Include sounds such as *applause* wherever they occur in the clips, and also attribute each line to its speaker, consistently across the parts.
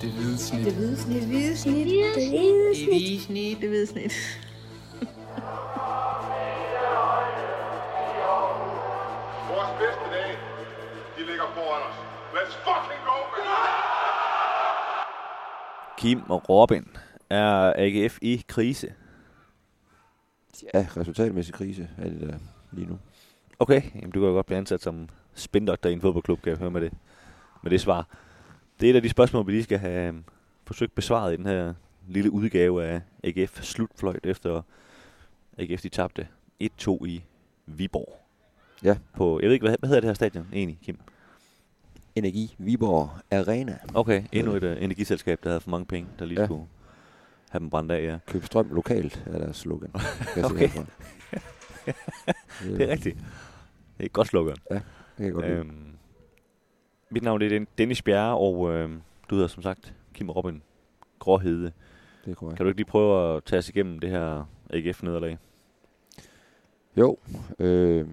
Speaker 1: Det hvide snit.
Speaker 2: Det hvide snit.
Speaker 3: Det hvide snit.
Speaker 2: Det hvide
Speaker 1: Det hvide snit.
Speaker 2: Det hvide snit. *laughs*
Speaker 4: Vores bedste dage, de ligger foran os. Let's fucking go, man!
Speaker 5: Kim og Robin er AGF i krise.
Speaker 6: Ja, resultatmæssig krise er det der lige nu.
Speaker 5: Okay, jamen, du kan jo godt blive ansat som spindoktor i en fodboldklub, kan jeg høre med det, med det svar. Det er et af de spørgsmål, vi lige skal have um, forsøgt besvaret i den her lille udgave af AGF slutfløjt, efter AGF de tabte 1-2 i Viborg.
Speaker 6: Ja.
Speaker 5: På, jeg ved ikke, hvad, hvad hedder det her stadion egentlig, Kim?
Speaker 6: Energi Viborg Arena.
Speaker 5: Okay, endnu et uh, energiselskab, der havde for mange penge, der lige
Speaker 6: Ja.
Speaker 5: ja. skulle have dem brændt af, ja.
Speaker 6: Køb strøm lokalt er deres slogan. *laughs*
Speaker 5: Okay. *laughs* Det er rigtigt. Det er et godt slogan.
Speaker 6: Det kan jeg godt lide.
Speaker 5: Mit navn er Den- Dennis Bjerre, og øhm, du hedder som sagt Kim Robin Gråhede.
Speaker 6: Det er korrekt.
Speaker 5: Kan du ikke lige prøve at tage os igennem det her AGF-nederlag?
Speaker 6: Jo, øh,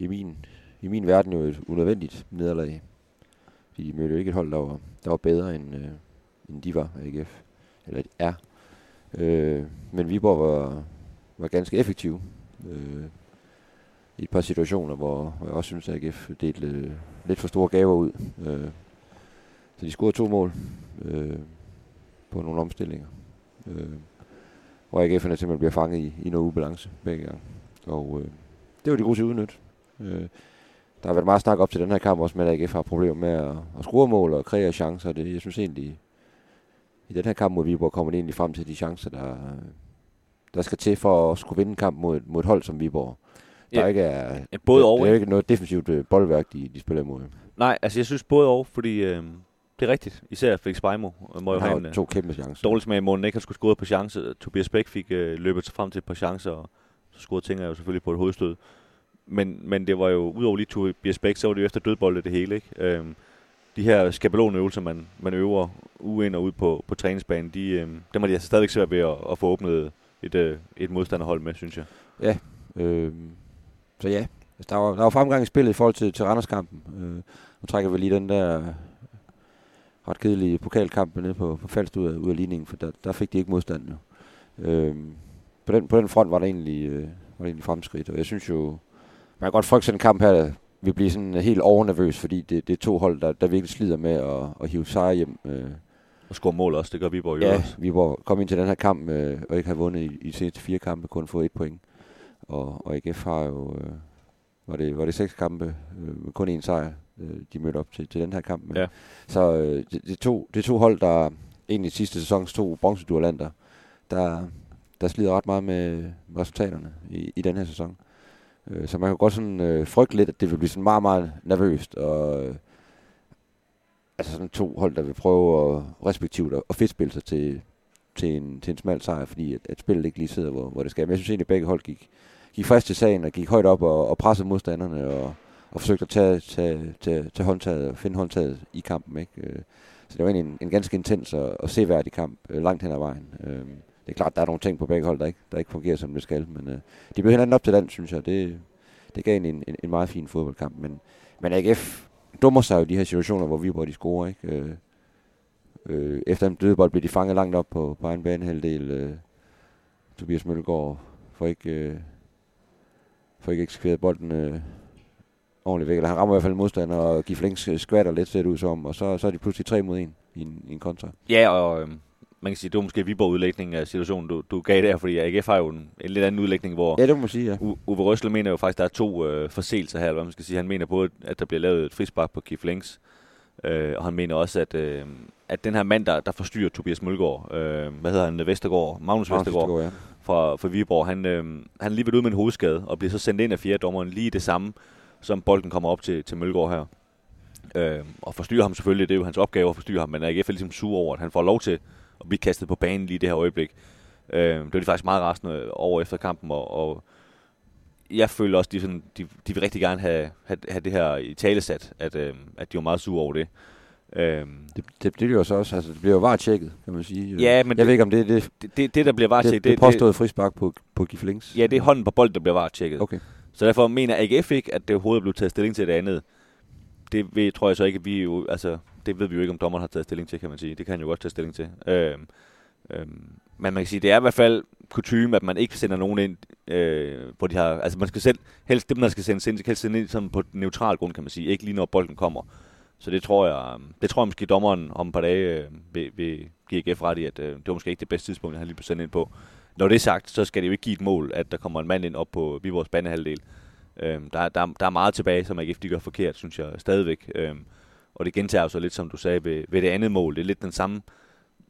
Speaker 6: i, min, i min verden jo et unødvendigt nederlag. De mødte jo ikke et hold, der var, der var bedre, end, øh, end de var, AGF. Eller er. Øh, men Viborg var, var ganske effektiv. Øh, i et par situationer, hvor, jeg også synes, at AGF delte øh, lidt for store gaver ud. Øh, så de scorede to mål øh, på nogle omstillinger. Øh, hvor AGF'erne simpelthen bliver fanget i, i noget ubalance begge gange. Og øh, det var de gode til at udnytte. Øh, der har været meget snak op til den her kamp også med, at AGF har problemer med at, at score mål og kreere chancer. Det, jeg synes egentlig, i den her kamp mod Viborg kommer det egentlig frem til de chancer, der, der skal til for at skulle vinde en kamp mod, mod et hold som Viborg. Der
Speaker 5: Ja,
Speaker 6: ikke er,
Speaker 5: ja, både
Speaker 6: der,
Speaker 5: og,
Speaker 6: Der er
Speaker 5: ikke?
Speaker 6: noget defensivt øh, boldværk, de, de spiller imod.
Speaker 5: Nej, altså jeg synes både og, fordi øh, det er rigtigt. Især Felix Beimo øh, må jo
Speaker 6: Han
Speaker 5: have en øh,
Speaker 6: to kæmpe chancer.
Speaker 5: dårlig smag i munden. Ikke har skulle score på chance. Tobias Bæk fik øh, løbet sig frem til et par chancer, og så scorede Tinger jo selvfølgelig på et hovedstød. Men, men det var jo, udover lige Tobias Bæk, så var det jo efter dødbolde det hele. Ikke? Øhm, de her skabelonøvelser, man, man øver uge ind og ud på, på træningsbanen, de, øhm, dem har de altså stadigvæk svært ved at, at få åbnet et, øh, et modstanderhold med, synes jeg.
Speaker 6: Øh, så ja, altså, der, var, der var fremgang i spillet i forhold til, til Randers-kampen. Øh, nu trækker vi lige den der ret kedelige pokalkamp nede på, på Falst ud af, ud af ligningen, for der, der fik de ikke modstand nu. Øh, på, den, på den front var der egentlig, øh, var der egentlig fremskridt, og jeg synes jo, man kan godt frygte sådan en kamp her, der vil blive sådan helt overnervøs, fordi det, det er to hold, der, der virkelig slider med at, at hive sejre hjem. Øh,
Speaker 5: Og score mål også, det gør Viborg jo
Speaker 6: Ja,
Speaker 5: også.
Speaker 6: vi var kom ind til den her kamp øh, og ikke har vundet i, i de seneste fire kampe, kun fået et point. Og, og AGF har jo, øh, var, det, var det seks kampe, øh, med kun én sejr, øh, de mødte op til, til den her kamp. Men,
Speaker 5: Ja.
Speaker 6: Så øh, det, det, to, det to hold, der egentlig sidste sæsons to bronzedualanter, der, der slider ret meget med resultaterne i, i den her sæson. Øh, så man kan godt sådan øh, frygte lidt, at det vil blive sådan meget, meget nervøst, og øh, altså sådan to hold, der vil prøve at respektivt at, at fedtspille sig til, til, en, til en smal sejr, fordi at, at spillet ikke lige sidder, hvor, hvor det skal. Men jeg synes egentlig, at begge hold gik, gik frisk til sagen og gik højt op og, og pressede modstanderne og, og forsøgte at tage, tage, tage, tage håndtaget og finde håndtaget i kampen. Ikke? Øh, så det var egentlig en, en ganske intens og, og seværdig kamp øh, langt hen ad vejen. Øh, det er klart, der er nogle ting på begge hold, der ikke, der ikke fungerer, som det skal, men de blev hinanden op til den, synes jeg. Det, det gav en, en, en meget fin fodboldkamp. Men, men AGF dummer sig jo i de her situationer, hvor Viborg de scorer. Ikke? Øh, efter en dødebold bliver de fanget langt op på, på egen banehalvdel. Øh, Tobias Mølgaard får ikke, øh, får ikke eksekveret bolden øh, ordentligt væk. Eller han rammer i hvert fald modstander, og giver flink skvatter lidt, ser det ud som. Og så, så er de pludselig tre mod en i en, i en kontra.
Speaker 5: Ja, og øhm, man kan sige, det var måske Viborg-udlægningen af situationen, du, du gav der, fordi AGF har jo en, en lidt anden udlægning, hvor
Speaker 6: Ja, det må man sige, ja.
Speaker 5: U- Uwe Røsler mener jo faktisk, der er to øh, forseelser her, eller hvad man skal sige. Han mener både, at der bliver lavet et frispark på Kif Links, øh, og han mener også, at, øh, at den her mand, der, der forstyrrer Tobias Mølgaard, øh, hvad hedder han, Vestergaard, Magnus,
Speaker 6: Magnus
Speaker 5: Vestergaard,
Speaker 6: Vestergaard, ja
Speaker 5: fra, fra Viborg, han, øh, han er lige ved ud med en hovedskade, og bliver så sendt ind af fjerde dommeren lige det samme, som bolden kommer op til, til Mølgaard her. Øh, og forstyrrer ham selvfølgelig, det er jo hans opgave at forstyrre ham, men AGF er ligesom sur over, at han får lov til at blive kastet på banen lige det her øjeblik. Øh, det var de faktisk meget rasende over efter kampen, og, og jeg føler også, de, sådan, de, de vil rigtig gerne have, have, have det her i talesat, at, øh, at de var meget sure over det. Øh,
Speaker 6: Det, det bliver jo så også, altså det bliver jo bare tjekket, kan man sige.
Speaker 5: Ja, men
Speaker 6: jeg
Speaker 5: det-
Speaker 6: ved ikke, om det er det,
Speaker 5: det, det, det, der bliver var
Speaker 6: det, det, det påståede frispark på, på Giflings.
Speaker 5: Ja, det er hånden på bolden, der bliver var tjekket.
Speaker 6: Okay.
Speaker 5: Så derfor mener AGF ikke, at det overhovedet er blevet taget stilling til det andet. det ved, tror jeg så ikke, at vi jo, altså, det ved vi jo ikke, om dommeren har taget stilling til, kan man sige. Det kan han jo godt tage stilling til. Øh, øh, men man kan sige, det er i hvert fald kutume, at man ikke sender nogen ind, øh, hvor de har, altså man skal selv, helst det, man skal sende ind, helst sende ind sådan på neutral grund, kan man sige, ikke lige når bolden kommer. Så det tror jeg, øhm, det tror jeg måske dommeren om et par dage øh, vil, vil give GF ret i, at øh, det var måske ikke det bedste tidspunkt, han lige blev sendt ind på. Når det er sagt, så skal det jo ikke give et mål, at der kommer en mand ind op på Viborgs banehalvdel. Øh, der, der, der er meget tilbage, som AGF de gør forkert, synes jeg stadigvæk. Øh, og det gentager jo så lidt, som du sagde, ved, ved det andet mål. Det er lidt den samme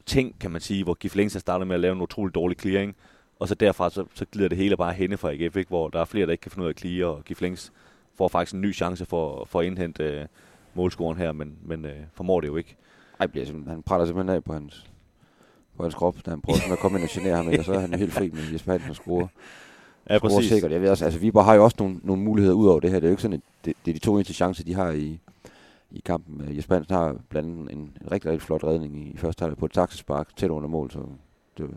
Speaker 5: ting, kan man sige, hvor Giflings starter med at lave en utrolig dårlig clearing, og så derfra så, så glider det hele bare henne fra AGF, ikke? hvor der er flere, der ikke kan finde ud af at clear, og Giflings får faktisk en ny chance for, for at indhente øh, målscoren her, men, men øh, formår det jo ikke.
Speaker 6: Ej, bliver simpelthen, han praller simpelthen af på hans, på hans krop, da han prøver at komme ind og genere ham, og så er han jo helt fri med Jesper Hansen og scorer.
Speaker 5: Ja, præcis.
Speaker 6: sikkert. Jeg ved også, altså Viborg har jo også nogle, nogle muligheder ud over det her. Det er jo ikke sådan, at det, det er de to eneste chancer, de har i, i kampen. Jesper Hansen har blandt andet en, en rigtig, rigtig flot redning i, i første halvdel på et taxispark tæt under mål, så det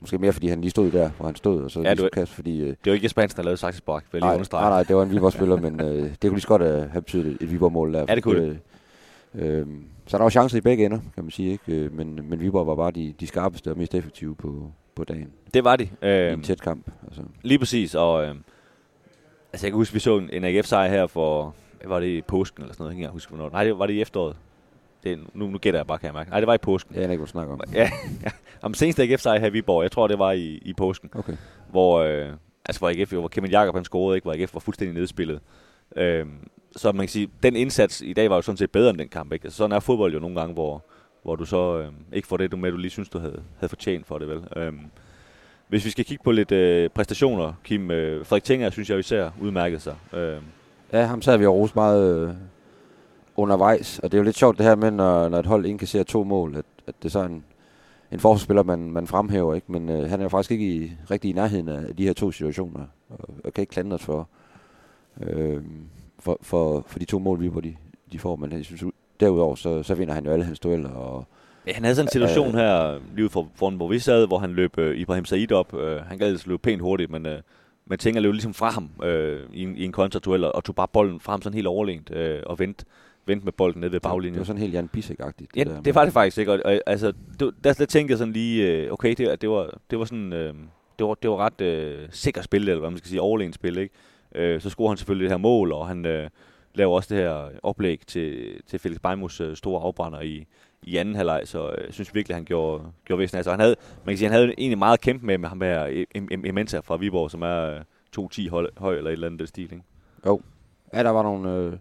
Speaker 6: måske mere, fordi han lige stod der, hvor han stod, og så
Speaker 5: ja,
Speaker 6: lige kast, fordi... Øh,
Speaker 5: det var ikke Jesper Hansen, der lavede taxispark, vil jeg
Speaker 6: lige
Speaker 5: understrege.
Speaker 6: Nej, nej, det var en Viborg-spiller, men øh, det kunne lige så godt uh, have betydet et Viborg-mål der.
Speaker 5: Ja, det kunne det.
Speaker 6: Øh, så der var chancer i begge ender, kan man sige, ikke? Øh, men, men Viborg var bare de, de skarpeste og mest effektive på, på dagen.
Speaker 5: Det var de.
Speaker 6: Øh, I en tæt kamp. Altså.
Speaker 5: Lige præcis, og øh, altså jeg kan huske, vi så en, en AGF-sejr her for, var det i påsken eller sådan noget, jeg kan ikke huske, hvornår. Nej, det var det i efteråret. Det, nu, nu gætter jeg bare, kan jeg mærke. Nej, det var i påsken.
Speaker 6: Jeg aner ikke, hvad du snakker om.
Speaker 5: Ja, ja. Om seneste AGF-sejr her i Viborg, jeg tror, det var i, i påsken.
Speaker 6: Okay.
Speaker 5: Hvor, øh, altså, hvor AGF, hvor Kevin Jakob han scorede, ikke? hvor AGF var fuldstændig nedspillet. Øh, så man kan sige, den indsats i dag var jo sådan set bedre end den kamp. Ikke? Altså, sådan er fodbold jo nogle gange, hvor, hvor du så øh, ikke får det du med, du lige synes, du havde, havde fortjent for det. vel. Øh, hvis vi skal kigge på lidt øh, præstationer, Kim, øh, Frederik Tinger, synes jeg især udmærket sig. Øh.
Speaker 6: Ja, ham sad vi og meget øh, undervejs, og det er jo lidt sjovt det her med, når, når et hold indkasserer to mål, at, at det er så en, en forsvarsspiller, man, man fremhæver, ikke? men øh, han er jo faktisk ikke i, rigtig i nærheden af de her to situationer, og, og kan ikke klandres for, øh, for, for, for de to mål, vi hvor de, de får, men jeg synes, derudover, så, så vinder han jo alle hans dueller, og
Speaker 5: Ja, han havde sådan en situation øh, her, lige for, foran, hvor vi sad, hvor han løb øh, Ibrahim Said op. Øh, han gad løbe pænt hurtigt, men, øh, men tænker løb ligesom fra ham øh, i, en, i en kontratuel, og tog bare bolden fra ham sådan helt overlænt, øh, og vendte vendte med bolden ned ved baglinjen.
Speaker 6: Det var sådan helt Jan Bissek-agtigt.
Speaker 5: Ja, det, det var det faktisk ikke. Og, og, altså, det, der, der tænkte jeg sådan lige, øh, okay, det, det, var, det var sådan, øh, det var, det var ret øh, sikkert spil, eller hvad man skal sige, overlænt spil, ikke? Øh, så scorer han selvfølgelig det her mål, og han øh, laver også det her oplæg til, til Felix Beimus øh, store afbrænder i, i anden halvleg, så jeg øh, synes virkelig, han gjorde, gjorde væsen. Altså, han havde, man kan sige, han havde egentlig meget kæmpe med, med ham her Emensa fra Viborg, som er øh, 2-10 høj, høj eller et eller andet stil, ikke?
Speaker 6: Jo. Ja, der var nogle, øh,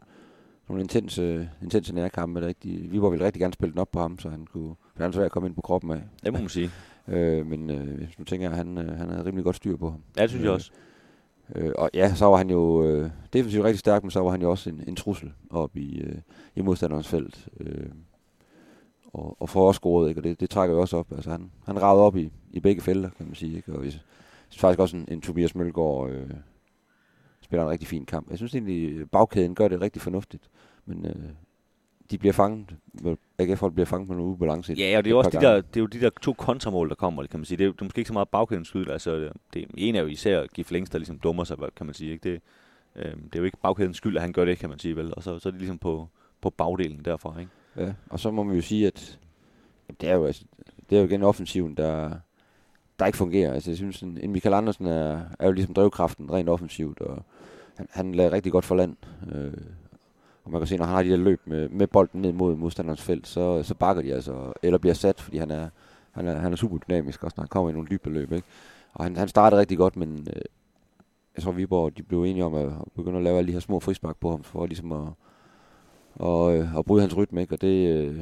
Speaker 6: nogle intense, intense nærkampe. Der rigtig, Viborg ville rigtig gerne spille den op på ham, så han kunne være svært at komme ind på kroppen af.
Speaker 5: Det må man sige. *laughs*
Speaker 6: Øh, men øh, nu tænker jeg, at han, øh, han havde rimelig godt styr på ham.
Speaker 5: Ja, det synes jeg også.
Speaker 6: Øh, og ja, så var han jo øh, defensivt rigtig stærk, men så var han jo også en, en trussel op i, øh, i modstanderens felt. Øh, og, og får også scoret, ikke? og det, det trækker jo også op. Altså, han, han ragede op i, i begge felter, kan man sige. Ikke? Og synes faktisk også, en, en Tobias Mølgaard øh, spiller en rigtig fin kamp. Jeg synes egentlig, bagkæden gør det rigtig fornuftigt, men øh, de bliver fanget. AGF folk bliver fanget med nogle ubalance.
Speaker 5: Ja, og det er, også de der, det er jo de der to kontramål, der kommer, kan man sige. Det er, det er måske ikke så meget bagkædens skyld. Altså, det, en er jo især Gif Længs, der ligesom dummer sig, kan man sige. Ikke? Det, øh, det er jo ikke bagkædens skyld, at han gør det, kan man sige. Vel? Og så, så er det ligesom på, på bagdelen derfra. Ikke?
Speaker 6: Ja, og så må man jo sige, at det er jo, altså, det er jo igen offensiven, der, der ikke fungerer. Altså, jeg synes, en Michael Andersen er, er jo ligesom drivkraften rent offensivt, og han, han lagde rigtig godt for land. Øh, og man kan se, når han har de der løb med, med bolden ned mod modstanderens felt, så, så bakker de altså, eller bliver sat, fordi han er, han er, han er super dynamisk, også når han kommer i nogle dybe løb. Ikke? Og han, han startede rigtig godt, men øh, jeg tror, Viborg de blev enige om at, at begynde at lave alle de her små frispark på ham, for ligesom at, og, øh, og bryde hans rytme, ikke? og det, øh,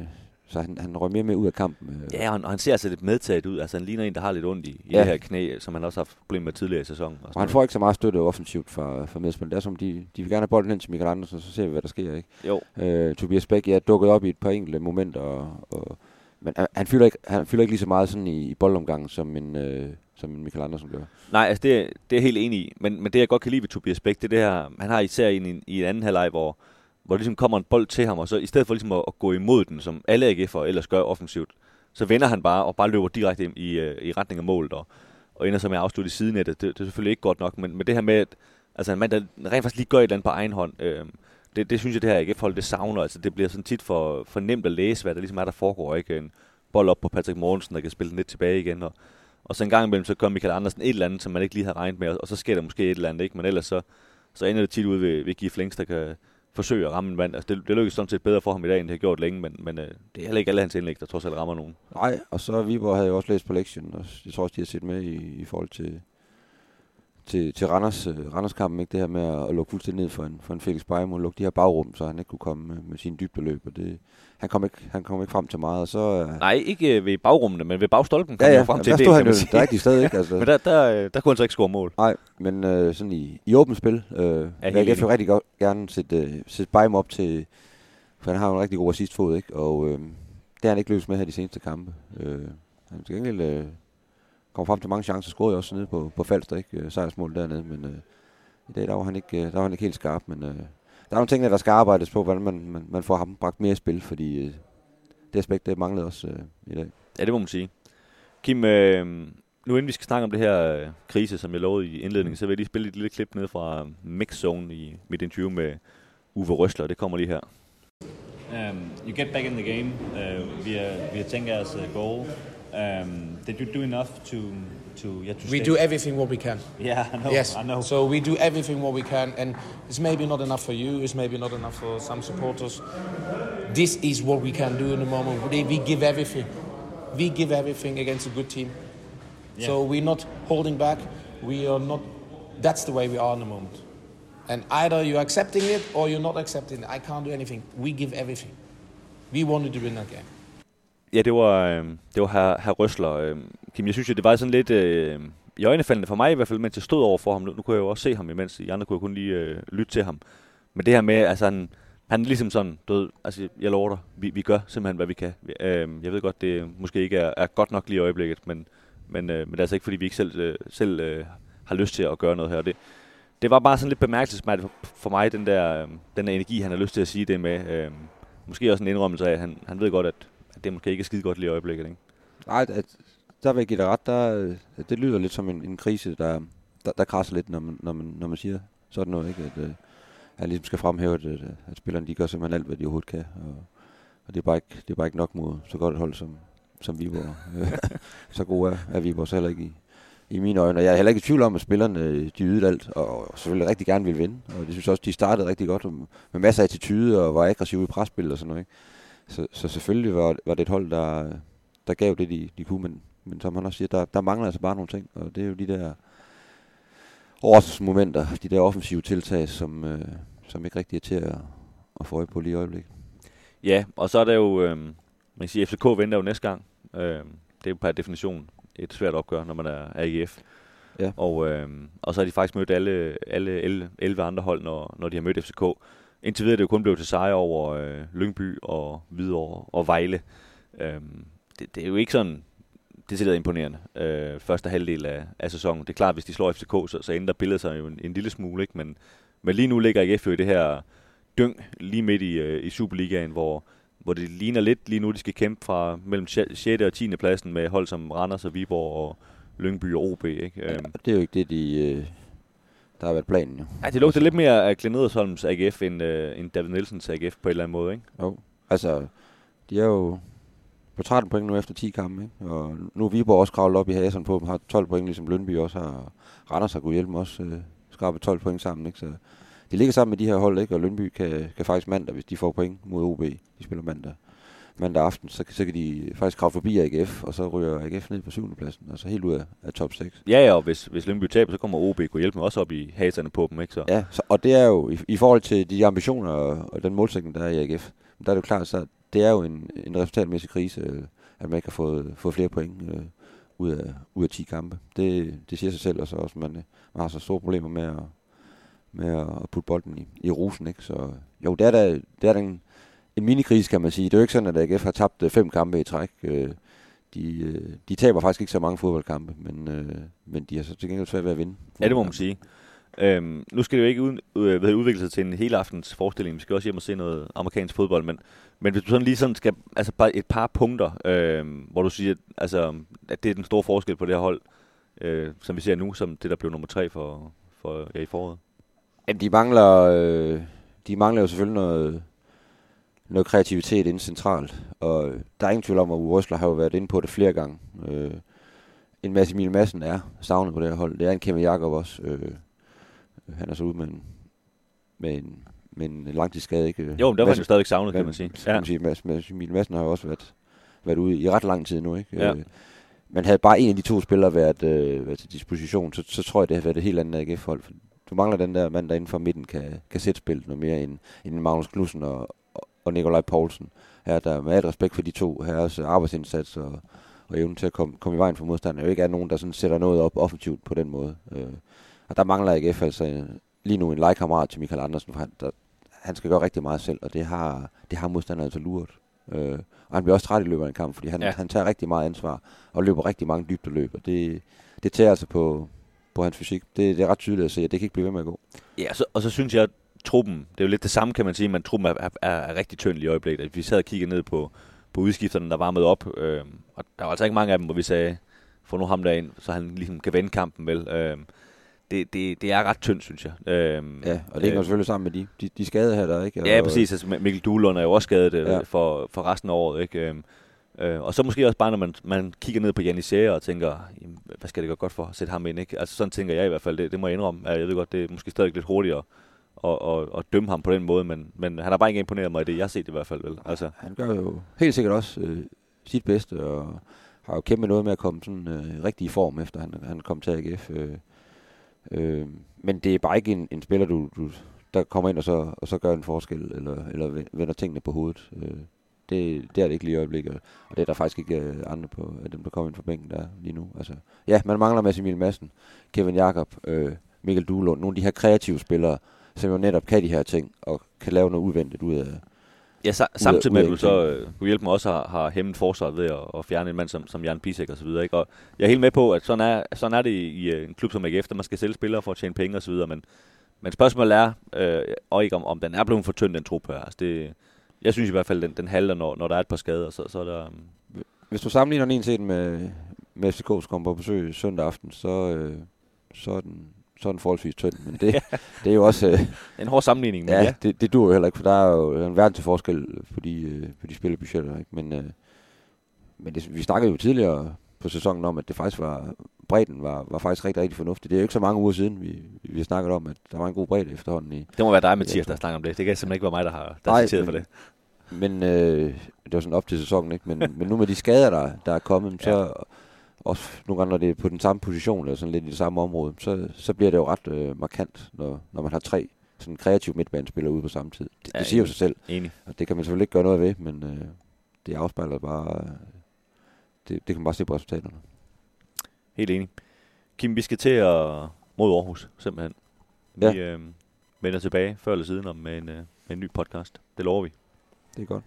Speaker 6: så han, han røg mere med ud af kampen. Øh.
Speaker 5: Ja, og han, og han ser altså lidt medtaget ud. Altså han ligner en, der har lidt ondt i, i ja. det her knæ, som han også har haft problemer med tidligere i sæsonen.
Speaker 6: Og, og han får ikke så meget støtte offensivt fra, fra medspil. Det er som, de, de vil gerne have bolden hen til Michael Andersen, så ser vi, hvad der sker. Ikke?
Speaker 5: Jo.
Speaker 6: Øh, Tobias Bæk, ja, dukket op i et par enkelte momenter, og, og, men han, han, fylder ikke, han fylder ikke lige så meget sådan i, i boldomgangen, som en, øh, som Michael Andersen gør.
Speaker 5: Nej, altså det, det er jeg helt enig i. Men, men det, jeg godt kan lide ved Tobias Bæk, det er det her, han har især i en, i en anden halvleg, hvor hvor der ligesom kommer en bold til ham, og så i stedet for ligesom at, at gå imod den, som alle AGF'er ellers gør offensivt, så vender han bare og bare løber direkte i, i, i retning af målet, og, og ender så med at afslutte i sidenettet. Det, det er selvfølgelig ikke godt nok, men, men det her med, at altså en mand, der rent faktisk lige gør et eller andet på egen hånd, øh, det, det synes jeg, det her AGF-hold, det savner. Altså, det bliver sådan tit for, for nemt at læse, hvad der ligesom er, der foregår. Ikke? En bold op på Patrick Mortensen, der kan spille den lidt tilbage igen, og, og så en gang imellem, så kommer Michael Andersen et eller andet, som man ikke lige har regnet med, og, og så sker der måske et eller andet, ikke? Men ellers så, så ender det tit ud ved, ved Gif Links, der kan forsøge at ramme en vand. Altså, det, det lykkedes sådan set bedre for ham i dag, end det har gjort længe, men, men øh, det er heller ikke alle hans indlæg, der trods alt rammer nogen.
Speaker 6: Nej, og så Viborg havde jo også læst på lektionen, og jeg tror også, de har set med i, i forhold til, til, til Randers, uh, Randers-kampen, ikke? det her med at, at lukke fuldstændig ned for en, for en Felix Beim, og lukke de her bagrum, så han ikke kunne komme med, med sine dybdeløb, og det, han kom, ikke, han kom ikke frem til meget, og så... Uh,
Speaker 5: Nej, ikke ved bagrummene, men ved bagstolpen kom
Speaker 6: ja, ja,
Speaker 5: han frem til
Speaker 6: der
Speaker 5: det,
Speaker 6: stod
Speaker 5: kan
Speaker 6: han jo
Speaker 5: sige.
Speaker 6: der rigtige sted, ikke? Altså, *laughs*
Speaker 5: Men der, der, øh, der kunne han så ikke score mål.
Speaker 6: Nej, men øh, sådan i, i åbent spil, øh, kan
Speaker 5: enig.
Speaker 6: jo rigtig godt, gerne sætte, øh, sætte Beim op til, for han har jo en rigtig god assistfod, ikke? Og øh, det har han ikke løst med her de seneste kampe. Øh, han til gengæld øh, kom frem til mange chancer, scorede jo også nede på, på Falster, ikke? Øh, sejrsmål dernede, men øh, i dag der var, han ikke, øh, der var han ikke helt skarp, men øh, der er nogle ting, der skal arbejdes på, hvordan man, man, man får ham bragt mere i spil, fordi øh, det aspekt, det manglede også øh, i dag.
Speaker 5: Ja, det må man sige. Kim, øh, nu inden vi skal snakke om det her øh, krise, som jeg lovede i indledningen, så vil jeg lige spille et lille klip ned fra Mix Zone i mit interview med Uwe Røsler. Det kommer lige her.
Speaker 1: Um, you get back in the game uh, via via Tenga's uh, goal. Um, did you do enough to to yeah to
Speaker 2: We
Speaker 1: stay?
Speaker 2: do everything what we can.
Speaker 1: Yeah, I know.
Speaker 2: yes.
Speaker 1: I know.
Speaker 2: So we do everything what we can, and it's maybe not enough for you. It's maybe not enough for some supporters. This is what we can do in the moment. We, we give everything. We give everything against a good team. So we're not holding back. We are not. That's the way we are in the moment. And either you're accepting it or you're not accepting it. I can't do anything. We give everything. We wanted to win that game.
Speaker 5: Ja, det var, øh, det var her, her Røsler. Øh, Kim, jeg synes jo, det var sådan lidt øh, i øjnefaldende for mig i hvert fald, mens jeg stod over for ham. Nu, nu kunne jeg jo også se ham imens, de andre kunne jeg kun lige øh, lytte til ham. Men det her med, altså han, han er ligesom sådan, du ved, altså jeg lover dig, vi, vi gør simpelthen, hvad vi kan. Øh, jeg ved godt, det måske ikke er, er godt nok lige i øjeblikket, men, men, øh, men det er altså ikke, fordi vi ikke selv, øh, selv øh, har lyst til at gøre noget her. Det, det var bare sådan lidt bemærkelsesværdigt for, for mig, den der, øh, den der energi, han har lyst til at sige det med. Øh, måske også en indrømmelse af, at han, han ved godt, at det måske ikke er skide godt lige i øjeblikket. Ikke?
Speaker 6: Nej, at, der vil jeg give dig ret. Der, øh, det lyder lidt som en, en krise, der, der, der krasser lidt, når man, når, man, når man siger sådan noget. Ikke? At, øh, han ligesom skal fremhæve, at, øh, at, spillerne de gør simpelthen alt, hvad de overhovedet kan. Og, og det, er bare ikke, det er bare ikke nok mod så godt et hold som, som Viborg. *laughs* Så gode er, er Viborg så heller ikke i, i mine øjne. Og jeg er heller ikke i tvivl om, at spillerne øh, de ydede alt, og, og selvfølgelig rigtig gerne ville vinde. Og det synes jeg også, de startede rigtig godt med masser af attitude og var aggressive i presspil og sådan noget. Ikke? Så, så selvfølgelig var, var det et hold, der, der gav det, de, de kunne, men, men som han også siger, der, der mangler altså bare nogle ting, og det er jo de der overraskelsesmomenter, de der offensive tiltag, som, øh, som ikke rigtig er til at, at få øje på lige i øjeblikket.
Speaker 5: Ja, og så er der jo, øh, man kan sige, FCK venter jo næste gang. Øh, det er jo per definition et svært opgør, når man er AGF.
Speaker 6: Ja.
Speaker 5: Og, øh, og så har de faktisk mødt alle, alle 11, 11 andre hold, når, når de har mødt FCK. Indtil videre er det jo kun blevet til sejre over øh, Lyngby og Hvidovre og Vejle. Øh, det, det er jo ikke sådan, det er imponerende, øh, første halvdel af, af sæsonen. Det er klart, hvis de slår FCK, så, så ændrer billedet sig jo en, en lille smule, ikke? Men, men lige nu ligger AGF jo i det her dyng lige midt i, øh, i Superligaen, hvor, hvor det ligner lidt lige nu, de skal kæmpe fra mellem 6. og 10. pladsen med hold som Randers og Viborg og Lyngby og OB. Ikke?
Speaker 6: Ja,
Speaker 5: Øhm,
Speaker 6: det er jo ikke det, de, øh, der har været planen jo.
Speaker 5: ja, det lugter lidt mere af Glenn Edersholms AGF end, øh, end David Nielsens AGF på en eller anden måde. Ikke?
Speaker 6: Jo, altså, de er jo på 13 point nu efter 10 kampe, ikke? og nu er Viborg også kravlet op i haseren på dem, har 12 point, ligesom Lønby også har, og Randers har kunne hjælpe også, øh, skrabet 12 point sammen, ikke? så de ligger sammen med de her hold, ikke? og Lønby kan, kan faktisk mandag, hvis de får point mod OB, de spiller mandag, mandag aften, så, så kan de faktisk kravle forbi AGF, og så ryger AGF ned på 7. pladsen, altså helt ud af, af top 6.
Speaker 5: Ja, ja, og hvis, hvis Lyngby taber, så kommer OB kunne hjælpe med også op i haserne på dem. Ikke? Så,
Speaker 6: Ja, så, og det er jo, i, i forhold til de ambitioner og, og den målsætning, der er i AGF, der er det jo klart, så det er jo en, en resultatmæssig krise, øh, at man ikke har fået, fået flere point øh, ud, af, ud af 10 kampe. Det, det siger sig selv, og så også, man, man har så store problemer med at, med at putte bolden i, i rusen. Ikke? Så jo, det er da, det er da en, en minikrise, kan man sige. Det er jo ikke sådan, at AGF har tabt øh, fem kampe i træk. Øh, de, øh, de taber faktisk ikke så mange fodboldkampe, men, men de har så til gengæld svært ved at vinde.
Speaker 5: Ja, det må man sige. Øhm, nu skal det jo ikke ud, øh, udvikle sig til en hele aftens forestilling. Vi skal også hjem og se noget amerikansk fodbold. Men, men hvis du sådan lige sådan skal, altså bare et par punkter, øh, hvor du siger, altså, at det er den store forskel på det her hold, øh, som vi ser nu, som det der blev nummer tre for, for ja, i foråret.
Speaker 6: Jamen, de mangler, øh, de mangler jo selvfølgelig noget, noget kreativitet inden centralt. Og der er ingen tvivl om, at Uwe Røsler har jo været inde på det flere gange. Øh, en Mads Emil Madsen er savnet på det her hold. Det er en Kevin Jakob også. Øh, han er så ude med en, med en, med en langtidsskade, ikke?
Speaker 5: Jo, men der var han jo stadigvæk savnet, kan man sige.
Speaker 6: Kan man sige. Mads, Mads Emil Madsen har jo også været, været ude i ret lang tid nu, ikke?
Speaker 5: Ja.
Speaker 6: Øh, men havde bare en af de to spillere været, øh, været til disposition, så, så tror jeg, det havde været et helt andet AGF-hold. Du mangler den der mand, der inden for midten kan, kan sætte spillet noget mere end, end Magnus Knudsen og, og, Nikolaj Poulsen. Her der med alt respekt for de to herres arbejdsindsats og, og evnen til at komme, komme i vejen for modstanderen. jo ikke er nogen, der sådan sætter noget op offensivt på den måde. Øh, og der mangler AGF altså øh, lige nu en legekammerat til Michael Andersen, for han, der, han skal gøre rigtig meget selv, og det har, det har modstanderen altså luret. Øh, og han bliver også træt i løbet af en kamp, fordi han,
Speaker 5: Ja.
Speaker 6: han tager rigtig meget ansvar og løber rigtig mange dybde løb, og det, det tager altså på, på hans fysik. Det, det er ret tydeligt at se, at det kan ikke blive ved med at gå.
Speaker 5: Ja, så, og så synes jeg, truppen, det er jo lidt det samme, kan man sige, men truppen er, er, er, rigtig tynd i øjeblikket. At Vi sad og kiggede ned på, på udskifterne, der varmede op, øh, og der var altså ikke mange af dem, hvor vi sagde, få nu ham derind, så han ligesom kan vende kampen vel. Øh, det, det, det er ret tyndt, synes jeg. Øh,
Speaker 6: Ja, og det hænger selvfølgelig sammen med de, de, de skader her, der er, ikke?
Speaker 5: Ja,
Speaker 6: Og-
Speaker 5: præcis. Altså, Mikkel Duhlund er jo også skadet øh,
Speaker 6: Ja.
Speaker 5: for, for resten af året. Ikke? Øhm, øh, og så måske også bare, når man, man kigger ned på Janisere og tænker, jamen, hvad skal det gå godt for at sætte ham ind? Ikke? Altså sådan tænker jeg i hvert fald, det, det må jeg indrømme. Ja, Jeg ved godt, det er måske stadig lidt hurtigere og, og, og dømme ham på den måde, men, men han har bare ikke imponeret mig i det, jeg har set i hvert fald. Vel? Altså,
Speaker 6: Han gør jo helt sikkert også øh, sit bedste, og har jo kæmpet noget med at komme sådan øh, rigtig i form, efter han, han kom til AGF. Øh, øh, men det er bare ikke en, en spiller, du, du, der kommer ind og så, og så gør en forskel, eller, eller vender tingene på hovedet. Øh, det, det er det ikke lige i øjeblikket, og det er der faktisk ikke øh, andre på, af dem, der kommer ind fra bænken der lige nu. Altså, ja, man mangler Massimil Emil Madsen, Kevin Jakob, øh, Mikkel Duelund, nogle af de her kreative spillere, som jo netop kan de her ting, og kan lave noget udvendigt ud af,
Speaker 5: ja, sa- samtidig med, at du så øh, kunne hjælpe mig også har, har hæmmet forsvaret ved at, at fjerne en mand som, som Jan Pisek og så videre. Ikke? Og jeg er helt med på, at sådan er, sådan er det i, i øh, en klub som AGF, der man skal sælge spillere for at tjene penge og så videre, men, men spørgsmålet er, øh, og ikke om, om den er blevet for tynd, den trup her. Altså det, jeg synes i hvert fald, den, den halter, når, når der er et par skader, så, så er der... Um,
Speaker 6: Hvis du sammenligner den en til en med, med FCK, som kommer på besøg søndag aften, så, øh, så, er den, så den forholdsvis tynd. Men det, det er jo også... Øh,
Speaker 5: en hård sammenligning, men
Speaker 6: ja,
Speaker 5: ja.
Speaker 6: det, det dur jo heller ikke, for der er jo en verden til forskel på de, øh, på de spillebudgetter. Ikke? Men, øh, men det, vi snakkede jo tidligere på sæsonen om, at det faktisk var bredden var, var faktisk rigtig, rigtig fornuftig. Det er jo ikke så mange uger siden, vi, vi har snakket om, at der var en god bredde efterhånden i,
Speaker 5: Det må være dig, Mathias, der snakker om det. Det kan simpelthen ikke være mig, der har, der
Speaker 6: Nej,
Speaker 5: for det.
Speaker 6: Men øh, det var sådan op til sæsonen, ikke? Men, men nu med de skader, der, der er kommet, så
Speaker 5: Ja.
Speaker 6: Også nogle gange, når det er på den samme position, eller sådan lidt i det samme område, så, så bliver det jo ret øh, markant, når, når man har tre sådan kreative midtbanespillere ude på samme tid. Det,
Speaker 5: Ja,
Speaker 6: det siger jo sig selv,
Speaker 5: Enig.
Speaker 6: og det kan man selvfølgelig ikke gøre noget ved, men øh, det afspejler bare, øh, det, det kan man bare se på resultaterne.
Speaker 5: Helt enig. Kim, vi skal til at mod Aarhus, simpelthen. Vi
Speaker 6: Ja.
Speaker 5: øh, vender tilbage før eller siden om med en, øh, med en ny podcast. Det lover vi.
Speaker 6: Det er godt.